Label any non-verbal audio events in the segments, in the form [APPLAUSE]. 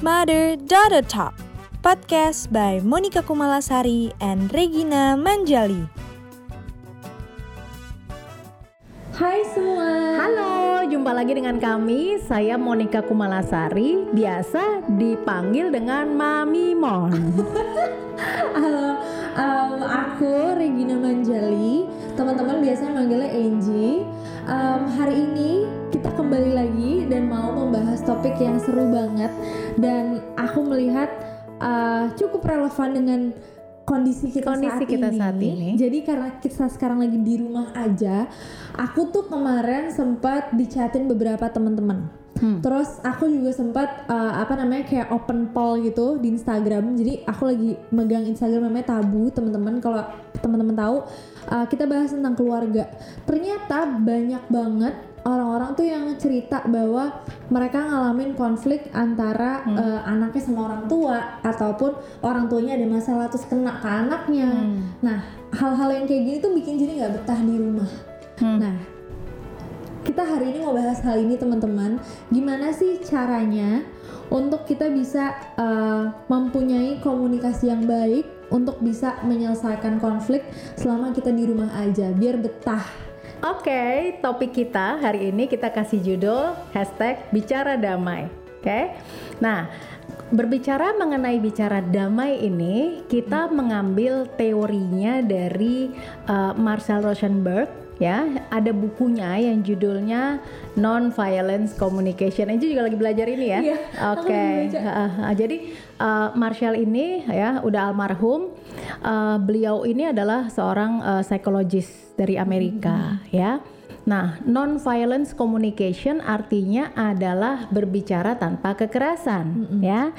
Mother Daughter Talk, podcast by Monica Kumalasari and Regina Manjali. Hai semua. Halo, jumpa lagi dengan kami. Saya Monica Kumalasari, biasa dipanggil dengan Mami Mon. [LAUGHS] Halo, um, aku Regina Manjali. Teman-teman biasanya manggilnya Angie. Um, hari ini kita kembali lagi dan mau membahas topik yang seru banget dan aku melihat uh, cukup relevan dengan kondisi kita, Kondisi saat, kita ini. saat ini. Jadi karena kita sekarang lagi di rumah aja, aku tuh kemarin sempat dicatin beberapa teman-teman. Hmm. Terus aku juga sempat uh, apa namanya kayak open poll gitu di Instagram. Jadi aku lagi megang Instagram namanya Tabu, teman-teman. Kalau teman-teman tahu, uh, kita bahas tentang keluarga. Ternyata banyak banget orang-orang tuh yang cerita bahwa mereka ngalamin konflik antara Hmm. uh, anaknya sama orang tua ataupun orang tuanya ada masalah terus kena ke anaknya. Hmm. Nah, hal-hal yang kayak gini tuh bikin jadi nggak betah di rumah. Hmm. Nah, kita hari ini mau bahas hal ini teman-teman. Gimana sih caranya untuk kita bisa uh, mempunyai komunikasi yang baik untuk bisa menyelesaikan konflik selama kita di rumah aja, biar betah. Oke, topik kita hari ini kita kasih judul hashtag bicara damai. Oke, nah berbicara mengenai bicara damai ini kita mengambil teorinya dari uh, Marcel Rosenberg ya ada bukunya yang judulnya non violence communication ini juga lagi belajar ini ya Iya, aku oke baca. Uh, uh, jadi uh, Marshall ini ya udah almarhum. Uh, beliau ini adalah seorang uh, psikologis dari Amerika ya. Nah, non violence communication artinya adalah berbicara tanpa kekerasan ya.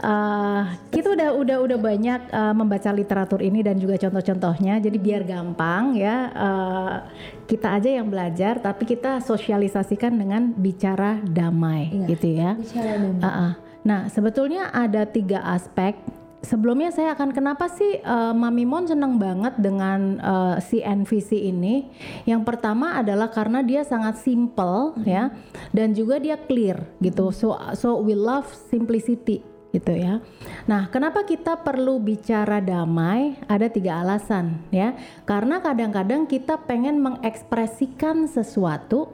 Uh, kita udah udah udah banyak uh, membaca literatur ini dan juga contoh-contohnya. Jadi biar gampang ya uh, kita aja yang belajar tapi kita sosialisasikan dengan bicara damai Iya, gitu ya. Bicara damai. Uh-uh. Nah, sebetulnya ada tiga aspek. Sebelumnya saya akan kenapa sih uh, Mami Mon seneng banget dengan uh, si NVC ini? Yang pertama adalah karena dia sangat simple ya, dan juga dia clear gitu. So so we love simplicity gitu ya. Nah, kenapa kita perlu bicara damai? Ada tiga alasan ya. Karena kadang-kadang kita pengen mengekspresikan sesuatu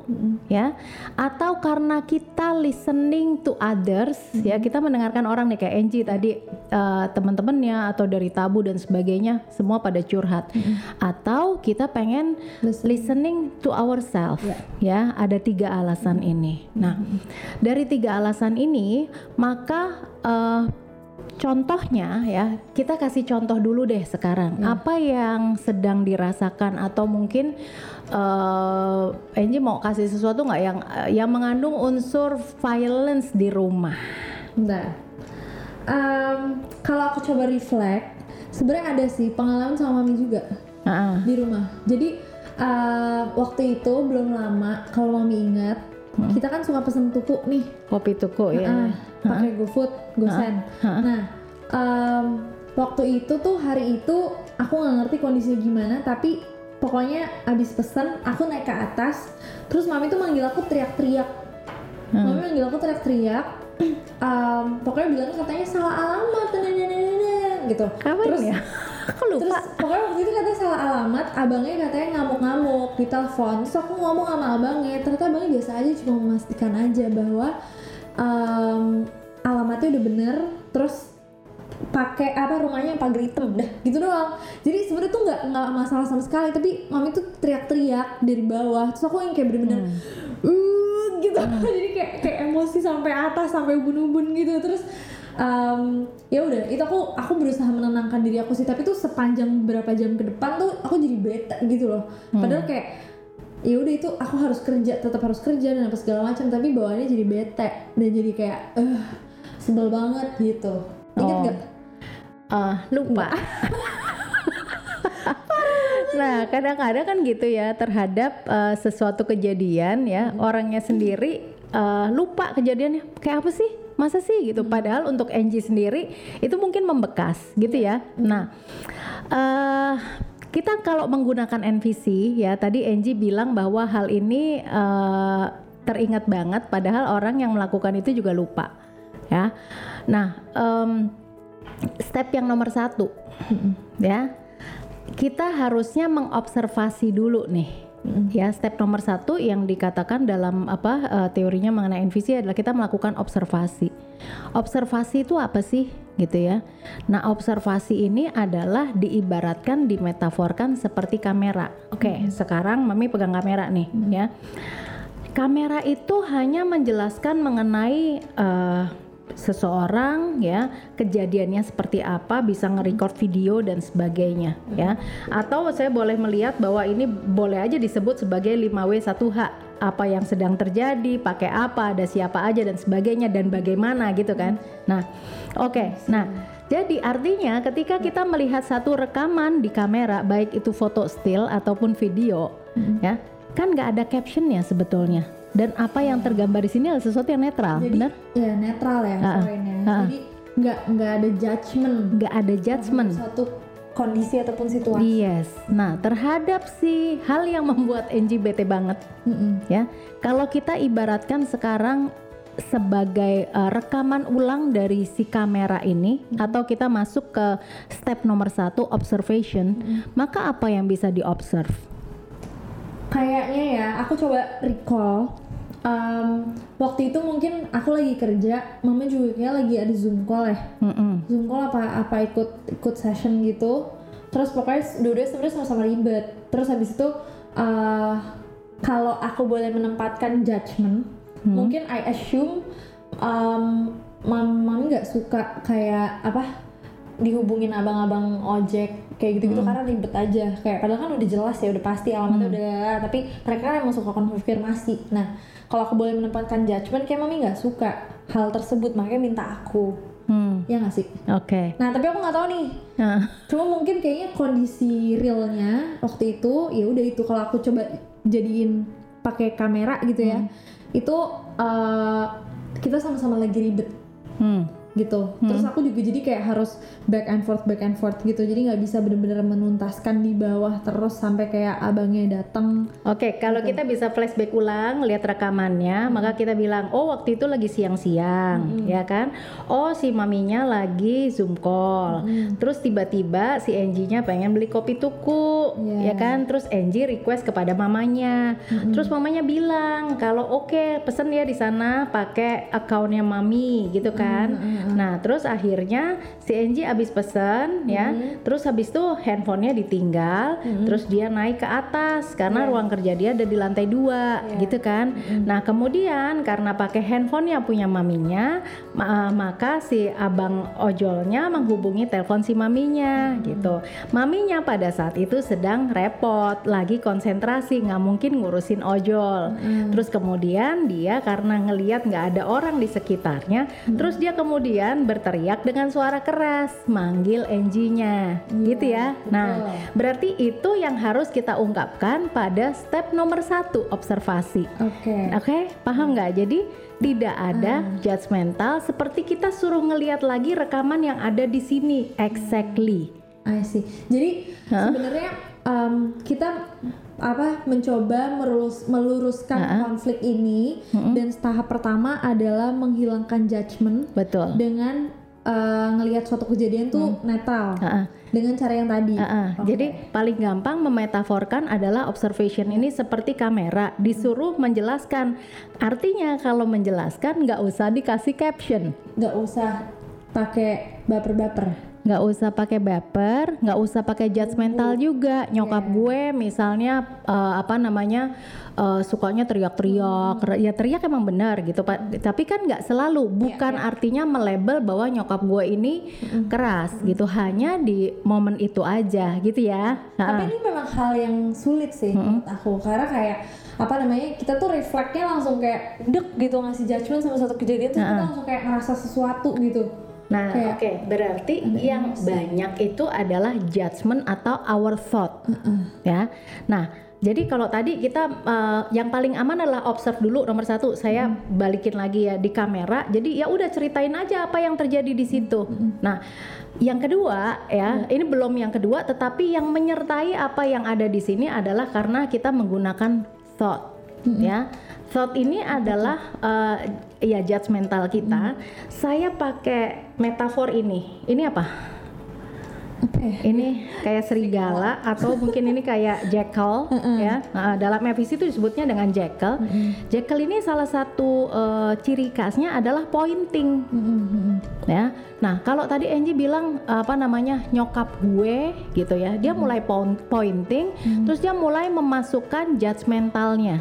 ya, atau karena kita listening to others ya, kita mendengarkan orang nih kayak Angie tadi eh, teman-temannya atau dari tabu dan sebagainya semua pada curhat. Atau kita pengen listening to ourselves ya. Ada tiga alasan ini. Nah, dari tiga alasan ini maka eh, contohnya ya kita kasih contoh dulu deh sekarang apa yang sedang dirasakan atau mungkin eh Angie mau kasih sesuatu nggak yang yang mengandung unsur violence di rumah Bentar. Um, kalau aku coba reflect, sebenarnya ada sih pengalaman sama mami juga Ah, di rumah. Jadi uh, waktu itu belum lama, kalau mami ingat, kita kan suka pesen tuku nih, kopi tuku ya pakai GoFood, GoSend. Ah. Nah, um, waktu itu tuh hari itu aku nggak ngerti kondisinya gimana, tapi pokoknya abis pesen, aku naik ke atas, terus mami tuh manggil aku teriak-teriak. Hmm. Mami manggil aku teriak-teriak, um, pokoknya bilang katanya salah alamat, dan gitu. kapan Terus- ya aku lupa. Terus pokoknya waktu itu katanya salah alamat, abangnya katanya ngamuk-ngamuk di telepon. Terus aku ngomong sama abangnya, ternyata abangnya biasa aja cuma memastikan aja bahwa em, alamatnya udah bener, terus pakai apa rumahnya yang pagar hitam dah gitu doang. Jadi sebenarnya tuh nggak nggak masalah sama sekali tapi mami tuh teriak-teriak dari bawah. Terus aku yang kayak bener-bener uh gitu. [LAUGHS] Jadi kayak kayak emosi sampai atas sampai ubun-ubun gitu. Terus em, ya udah itu aku aku berusaha menenangkan diri aku sih. Tapi tuh sepanjang beberapa jam ke depan tuh aku jadi bete gitu loh. Padahal kayak ya udah itu aku harus kerja tetap harus kerja dan apa segala macam. Tapi bawaannya jadi bete dan jadi kayak eh sebel banget gitu. Ingat Oh. nggak? Eh, lupa. [LAUGHS] Nah, kadang-kadang kan gitu ya terhadap eh, sesuatu kejadian ya, orangnya sendiri eh, lupa kejadiannya. Kayak apa sih? Masa sih gitu. Padahal untuk Angie sendiri itu mungkin membekas gitu ya. Nah, eh kita kalau menggunakan NVC ya, tadi Angie bilang bahwa hal ini eh, teringat banget padahal orang yang melakukan itu juga lupa. ya. Nah, em, step yang nomor satu, ya, kita harusnya mengobservasi dulu nih. Ya, step nomor satu yang dikatakan dalam apa eh, teorinya mengenai NVC adalah kita melakukan observasi. Observasi itu apa sih, gitu ya? Nah, observasi ini adalah diibaratkan, dimetaforkan seperti kamera. Oke, sekarang mami pegang kamera nih, ya. Kamera itu hanya menjelaskan mengenai eh, seseorang ya kejadiannya seperti apa bisa nge-record video dan sebagainya ya. Atau saya boleh melihat bahwa ini boleh aja disebut sebagai 5W1H apa yang sedang terjadi pakai apa ada siapa aja dan sebagainya dan bagaimana gitu kan. Nah oke nah jadi artinya ketika kita melihat satu rekaman di kamera baik itu foto still ataupun video ya kan nggak ada captionnya sebetulnya dan apa yang tergambar di sini adalah sesuatu yang netral Jadi benar ya netral ya ah. Jadi nggak nggak ada judgement nggak ada judgement suatu kondisi ataupun situasi. Yes. Nah, terhadap si hal yang membuat Angie bete banget, Mm-mm. ya. Kalau kita ibaratkan sekarang sebagai uh, rekaman ulang dari si kamera ini, atau kita masuk ke step nomor satu observation, maka apa yang bisa diobserve? Kayaknya ya, aku coba recall. um, waktu itu mungkin aku lagi kerja, mama juga kayak lagi ada zoom call ya. Mm-mm. Zoom call apa apa ikut ikut session gitu. Terus pokoknya dua-duanya sebenarnya sama-sama ribet. Terus habis itu uh, kalau aku boleh menempatkan judgement, mungkin I assume um, mam mami nggak suka kayak apa dihubungin abang-abang ojek kayak gitu-gitu karena ribet aja. Kayak padahal kan udah jelas ya udah pasti alamatnya udah tapi mereka kan emang suka konfirmasi. Nah kalau aku boleh menempatkan judgement kayak mami nggak suka hal tersebut makanya minta aku. Hmm. ya nggak sih? Oke. nah tapi aku nggak tahu nih. Nah, cuma mungkin kayaknya kondisi realnya waktu itu ya udah itu kalau aku coba jadiin pakai kamera gitu ya itu eh, kita sama-sama lagi ribet. Hmm. Gitu. Terus aku juga jadi kayak harus back and forth back and forth gitu. Jadi nggak bisa bener-bener menuntaskan di bawah terus sampai kayak abangnya datang Oke, kalau kita bisa flashback ulang, lihat rekamannya, maka kita bilang, oh waktu itu lagi siang-siang, ya kan? Oh si maminya lagi zoom call, terus tiba-tiba si Angie-nya pengen beli kopi tuku, Iya. ya kan? Terus Angie request kepada mamanya, terus mamanya bilang kalau oke pesen ya di sana pakai akunnya mami, gitu kan? Nah terus akhirnya si Angie abis pesen, ya, terus habis itu handphonenya ditinggal, terus dia naik ke atas karena ruang kerja dia ada di lantai dua gitu kan. Nah kemudian karena pakai handphonenya punya maminya ma- maka si abang ojolnya menghubungi telepon si maminya gitu. Maminya pada saat itu sedang repot lagi konsentrasi nggak mungkin ngurusin ojol. Terus kemudian dia karena ngeliat nggak ada orang di sekitarnya terus dia kemudian berteriak dengan suara keras manggil Angie-nya gitu ya. Nah Berarti itu yang harus kita ungkapkan pada step nomor satu observasi. oke. Oke, paham nggak? Jadi tidak ada judgmental seperti kita suruh ngeliat lagi rekaman yang ada di sini exactly. I see. Jadi sebenarnya um, kita apa mencoba merulus, meluruskan konflik ini dan tahap pertama adalah menghilangkan judgement Betul. dengan uh, ngelihat suatu kejadian tuh netral Ha-ha. dengan cara yang tadi. Ah, ah. Jadi paling gampang memetaforkan adalah observation ini seperti kamera disuruh menjelaskan. Artinya kalau menjelaskan nggak usah dikasih caption. nggak usah pakai baper-baper. Nggak usah pakai baper, nggak usah pakai judgmental juga. Nyokap gue misalnya eh, apa namanya eh, sukanya teriak-teriak, ya teriak emang benar gitu, Pak. Tapi kan nggak selalu, bukan artinya melabel bahwa nyokap gue ini keras gitu. Hanya di momen itu aja gitu ya. Tapi ini memang hal yang sulit sih menurut aku karena kayak apa namanya kita tuh refleksnya langsung kayak dek gitu ngasih judgement sama satu kejadian terus kita langsung kayak ngerasa sesuatu gitu. Nah, oke, berarti yang banyak itu adalah judgment atau our thought, ya. Nah, jadi kalau tadi kita eh, yang paling aman adalah observe dulu nomor satu. Saya balikin lagi ya di kamera. Jadi ya udah ceritain aja apa yang terjadi di situ. Nah, yang kedua ya, ini belum yang kedua, tetapi yang menyertai apa yang ada di sini adalah karena kita menggunakan thought, ya. Thought ini adalah eh, ya judgmental kita, saya pakai metafor ini. Ini apa? Ya? Ini kayak serigala atau mungkin ini kayak jackal [LAUGHS] ya. Nah, dalam FVC itu disebutnya dengan jackal. Jackal ini salah satu eh, ciri khasnya adalah pointing ya. Nah, kalau tadi Angie bilang apa namanya nyokap gue gitu ya, dia mulai pon- pointing, terus dia mulai memasukkan judgmentalnya,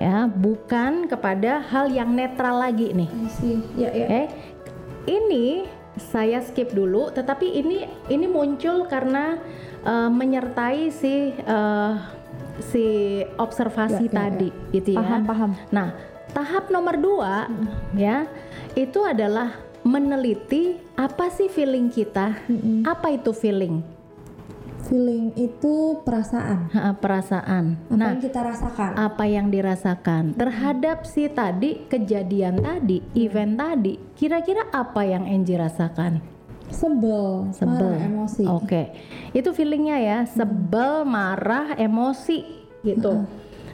ya, bukan kepada hal yang netral lagi nih. Ya ya. Eh, ini saya skip dulu, tetapi ini ini muncul karena eh, menyertai si eh, si observasi Ya, ya, ya. tadi, gitu ya. Paham paham. Nah, tahap nomor dua ya itu adalah meneliti apa sih feeling kita, apa itu feeling, Feeling itu perasaan. Ha, perasaan. Apa nah, yang kita rasakan? apa yang dirasakan terhadap si tadi kejadian tadi, event tadi, kira-kira apa yang Angie rasakan? Sebel, Sebel, marah, emosi. Oke, itu feelingnya ya, sebel, marah, emosi gitu.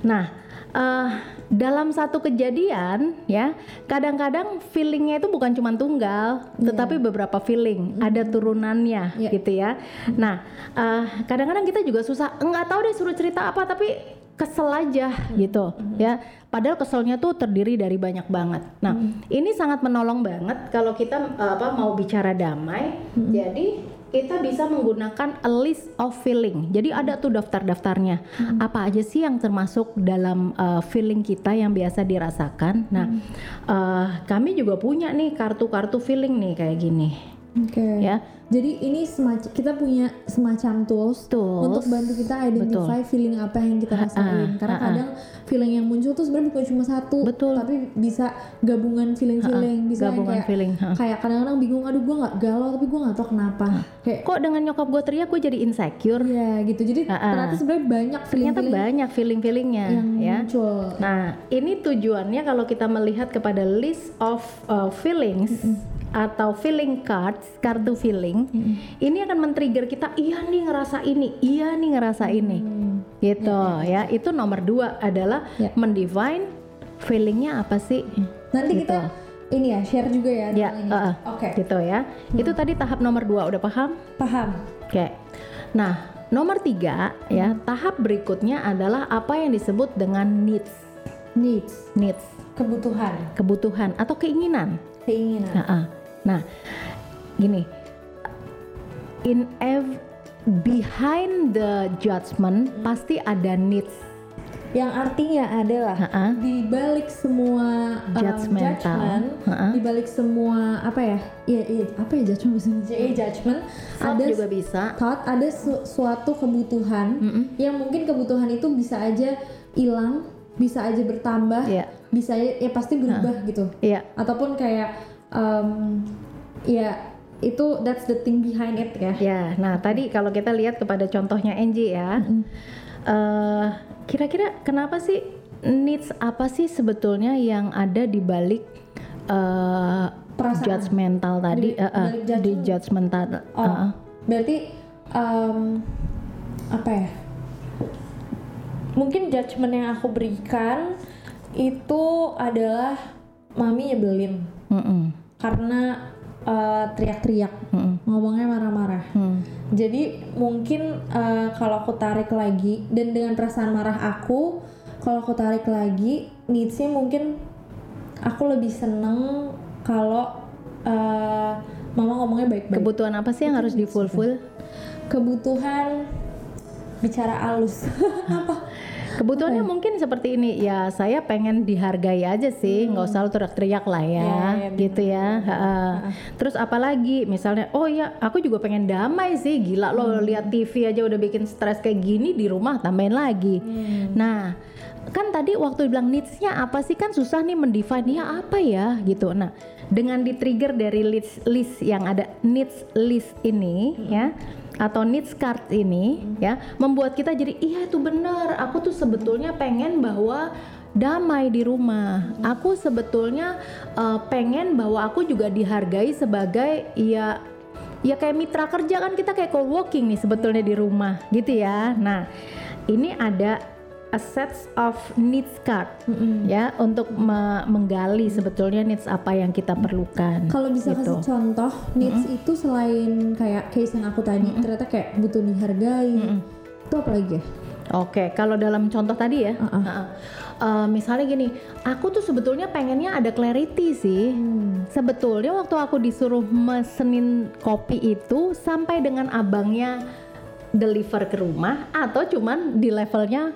Nah, eh, dalam satu kejadian ya, kadang-kadang feelingnya itu bukan cuma tunggal, tetapi beberapa feeling, ada turunannya Iya. gitu ya. Nah, eh, kadang-kadang kita juga susah, nggak tahu deh suruh cerita apa, tapi kesel aja gitu ya. Padahal keselnya tuh terdiri dari banyak banget. Nah, ini sangat menolong banget kalau kita eh, apa mau bicara damai. Jadi kita bisa menggunakan a list of feeling. Jadi ada tuh daftar-daftarnya. Apa aja sih yang termasuk dalam uh, feeling kita yang biasa dirasakan. Nah, uh, kami juga punya nih kartu-kartu feeling nih kayak gini. Oke. Ya. Jadi ini semacam kita punya semacam tools, Tools. untuk bantu kita identify feeling apa yang kita rasain. Karena ha-ha. kadang feeling yang muncul tuh sebenarnya bukan cuma satu, Betul. tapi bisa gabungan feeling-feeling, bisa yang Gabungan kayak feeling, ha. kayak kadang-kadang bingung, aduh gue nggak galau tapi gue nggak tahu kenapa. Kayak Kok dengan nyokap gue teriak gue jadi insecure? ya gitu. Jadi Ha-ha. ternyata sebenarnya banyak Ternyata feeling-feeling banyak feeling-feelingnya yang ya. muncul. Nah, ini tujuannya kalau kita melihat kepada list of uh, feelings atau feeling cards, kartu feeling, ini akan men-trigger kita, iya nih ngerasa ini, iya nih ngerasa ini, gitu ya. Itu nomor dua adalah Ya. mendefine feelingnya apa sih, Nanti Gitu. kita ini ya share juga ya ya, tentang ini. uh-uh, Oke, gitu ya. Itu tadi tahap nomor dua, udah paham? paham. Oke. Nah, nomor tiga ya, tahap berikutnya adalah apa yang disebut dengan needs, Needs, needs, kebutuhan, kebutuhan atau keinginan. keinginan. Nah, ah. Nah, gini, in ev behind the judgment pasti ada needs. Yang artinya adalah Ha-ha. di balik semua um, judgment, Ha-ha. di balik semua apa ya? Iya, iya, apa ya judgment? Iya, judgment. Thought ada juga bisa. thought, ada su- suatu kebutuhan Mm-mm. yang mungkin kebutuhan itu bisa aja hilang, bisa aja bertambah, Iya. bisa aja ya pasti berubah gitu. Iya, Ataupun kayak um, ya itu that's the thing behind it ya. ya. Nah, tadi kalau kita lihat kepada contohnya Angie ya, eh, kira-kira kenapa sih needs apa sih sebetulnya yang ada di balik eh, Perasaan. judgmental tadi, Di eh, eh, balik di judgmental? Oh, eh, eh. berarti um, apa ya? Mungkin judgement yang aku berikan itu adalah mami nyebelin Mm-mm, karena uh, teriak-teriak, mm-mm, ngomongnya marah-marah. mm. Jadi mungkin uh, kalau aku tarik lagi dan dengan perasaan marah aku, kalau aku tarik lagi, needsnya mungkin aku lebih seneng kalau uh, mama ngomongnya baik-baik. Kebutuhan apa sih yang harus difulfill? kebutuhan bicara halus [LAUGHS] apa Kebutuhannya mungkin seperti ini. Ya saya pengen dihargai aja sih. Nggak usah lu teriak-teriak lah ya, Ya, ya, gitu ya. Ha-ha. terus apalagi misalnya oh ya aku juga pengen damai sih. Gila lo lihat TV aja udah bikin stres kayak gini di rumah tambahin lagi. Nah kan tadi waktu bilang needs-nya apa sih? Kan susah nih mendefine. Ya apa ya? Gitu. Nah dengan di trigger dari list list yang ada needs list ini ya atau needs card ini ya membuat kita jadi iya itu bener aku tuh sebetulnya pengen bahwa damai di rumah. Aku sebetulnya eh, pengen bahwa aku juga dihargai sebagai ya ya kayak mitra kerja kan kita kayak co-working nih sebetulnya di rumah gitu ya. Nah ini ada a set of needs card ya untuk me- menggali sebetulnya needs apa yang kita perlukan. Kalau bisa gitu. kasih contoh, needs itu selain kayak case yang aku tadi, ternyata kayak butuh dihargai. Itu apa lagi ya? Oke, kalau dalam contoh tadi ya, Uh-uh. uh-uh. Uh, misalnya gini, aku tuh sebetulnya pengennya ada clarity sih. Hmm. Sebetulnya waktu aku disuruh mesenin kopi itu sampai dengan abangnya deliver ke rumah atau cuman di levelnya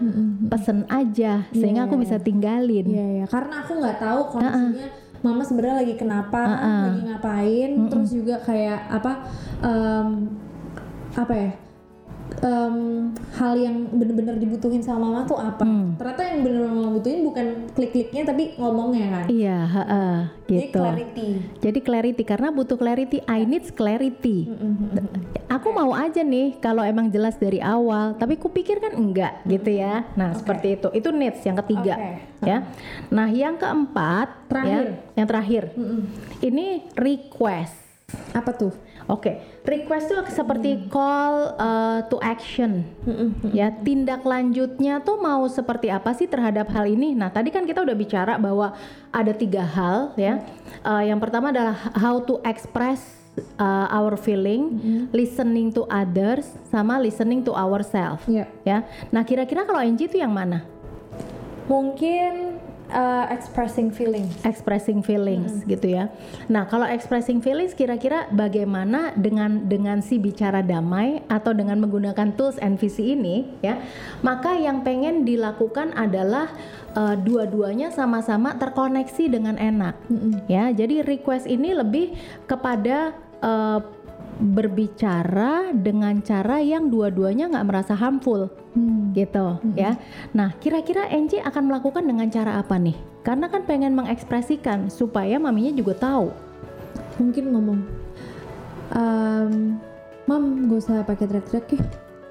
pesen aja sehingga aku bisa tinggalin. Iya ya, karena aku nggak tahu kondisinya mama sebenarnya lagi kenapa, lagi ngapain, terus juga kayak apa, em, apa ya, em, hal yang bener-bener dibutuhin sama mama tuh apa? Ternyata yang bener-bener mama butuhin bukan klik-kliknya tapi ngomongnya kan. Iya, heeh, Jadi gitu. clarity. Jadi clarity karena butuh clarity, I need clarity. Aku mau aja nih kalau emang jelas dari awal, tapi kupikir kan enggak gitu ya. Nah, seperti itu. Itu needs yang ketiga Oke. ya. Nah, yang keempat Terakhir. ya, yang terakhir. Ini request. Apa tuh? Oke, request itu seperti call uh, to action. Ya, tindak lanjutnya tuh mau seperti apa sih terhadap hal ini? Nah, tadi kan kita udah bicara bahwa ada tiga hal ya. Uh, yang pertama adalah how to express uh, our feeling, listening to others, sama listening to ourselves. Iya. Ya, nah kira-kira kalau Angie itu yang mana? Mungkin uh, expressing feelings. expressing feelings gitu ya. Nah, kalau expressing feelings kira-kira bagaimana dengan dengan si bicara damai atau dengan menggunakan tools NVC ini ya. Maka yang pengen dilakukan adalah uh, dua-duanya sama-sama terkoneksi dengan enak. Ya, jadi request ini lebih kepada uh, berbicara dengan cara yang dua-duanya nggak merasa harmful gitu ya. Nah, kira-kira Angie akan melakukan dengan cara apa nih? Karena kan pengen mengekspresikan supaya maminya juga tahu. Mungkin ngomong, um, Mam, gak usah pakai teriak-teriak ya.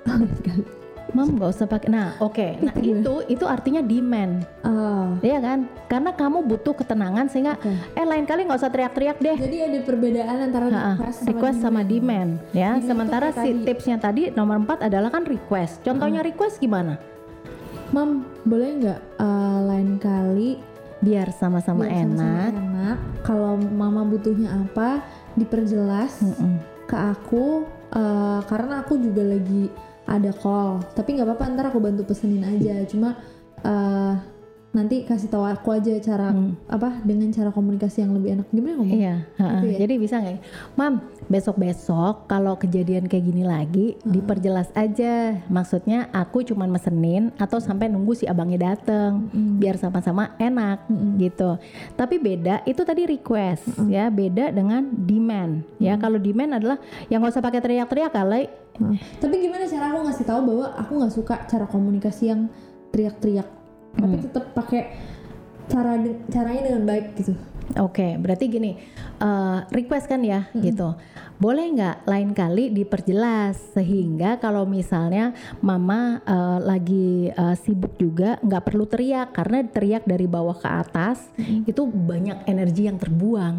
[LAUGHS] Mam nggak usah pakai. Nah, oke. Nah [LAUGHS] itu itu artinya demand, Oh. ya kan? Karena kamu butuh ketenangan sehingga Oke. eh lain kali nggak usah teriak-teriak deh. Jadi ada perbedaan antara Ha-ha, request sama request sama demand ya. Demand Sementara si tadi. tipsnya tadi nomor 4 adalah kan request. Contohnya request gimana? Mam, boleh nggak uh, lain kali Biar sama-sama enak. enak. Kalau mama butuhnya apa, diperjelas Mm-mm. ke aku. uh, karena aku juga lagi ada call. Tapi nggak apa-apa, ntar aku bantu pesenin aja. Cuma uh, nanti kasih tahu aku aja cara apa dengan cara komunikasi yang lebih enak. Gimana ngomong? Iya. Gitu ya? jadi bisa nggak? Mam, besok-besok kalau kejadian kayak gini lagi, diperjelas aja. Maksudnya aku cuman mesenin atau sampai nunggu si abangnya dateng, biar sama-sama enak gitu. Tapi beda, itu tadi request ya, beda dengan demand ya. Kalau demand adalah yang nggak usah pakai teriak-teriak kali. Hah. Tapi gimana cara aku ngasih tahu bahwa aku nggak suka cara komunikasi yang teriak-teriak, tapi tetap pakai cara caranya dengan baik gitu. Oke, berarti gini, eh, request kan ya, gitu. Boleh nggak lain kali diperjelas sehingga kalau misalnya mama eh, lagi eh, sibuk juga nggak perlu teriak karena teriak dari bawah ke atas itu banyak energi yang terbuang.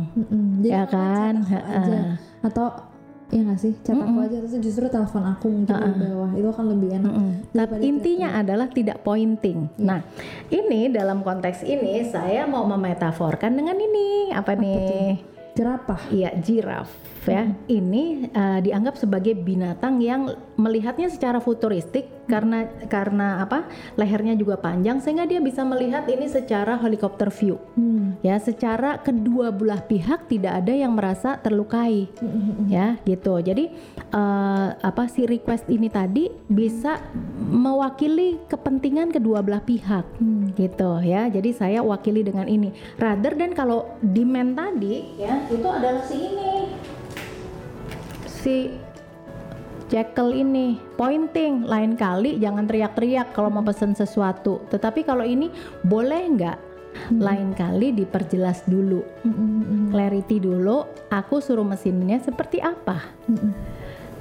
Jadi Ya kan? aja. Atau ya nggak sih chat aku aja terus justru telepon aku mungkin di bawah itu akan lebih enak. Mm. Tapi daripada intinya adalah tidak pointing. Nah, ini dalam konteks ini saya mau memetaforkan dengan ini apa, nih? jerapah. Iya, giraffe ya. Ini uh, dianggap sebagai binatang yang melihatnya secara futuristik karena karena apa? Lehernya juga panjang sehingga dia bisa melihat ini secara helikopter view. Hmm. Ya, secara kedua belah pihak tidak ada yang merasa terlukai. Ya, gitu. Jadi uh, apa si request ini tadi bisa mewakili kepentingan kedua belah pihak. Gitu ya. Jadi saya wakili dengan ini. Rather dan kalau demand tadi ya itu adalah si ini si Jekyll ini. Pointing lain kali jangan teriak-teriak kalau mau pesen sesuatu. Tetapi kalau ini boleh nggak? Lain kali diperjelas dulu. Clarity dulu aku suruh mesinnya seperti apa?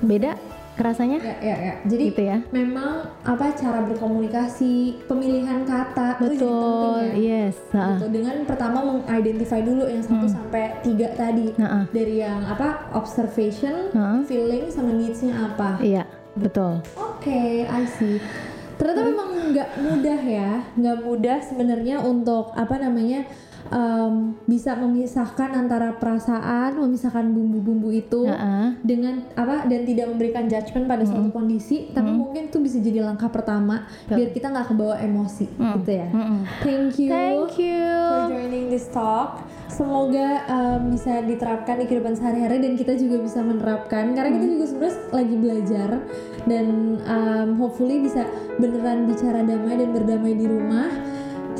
Beda kerasanya Ya, ya, ya. Jadi gitu ya memang apa cara berkomunikasi, pemilihan kata itu betul penting ya. yes ha. Gitu. Dengan pertama mengidentify dulu yang satu sampai tiga tadi Nah, ah. dari yang apa observation, Ha. feeling sama needs-nya apa. iya betul Oke, I see. ternyata memang nggak mudah ya nggak mudah sebenarnya untuk apa namanya em, bisa memisahkan antara perasaan memisahkan bumbu-bumbu itu Heeh. dengan apa dan tidak memberikan judgement pada suatu kondisi tapi mungkin itu bisa jadi langkah pertama biar kita nggak kebawa emosi gitu ya Mm-mm. thank you Thank you. for joining this talk. Semoga um, bisa diterapkan di kehidupan sehari-hari dan kita juga bisa menerapkan karena kita juga sebenarnya lagi belajar dan um, hopefully bisa beneran bicara damai dan berdamai di rumah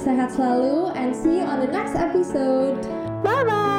sehat selalu and see you on the next episode. Bye bye.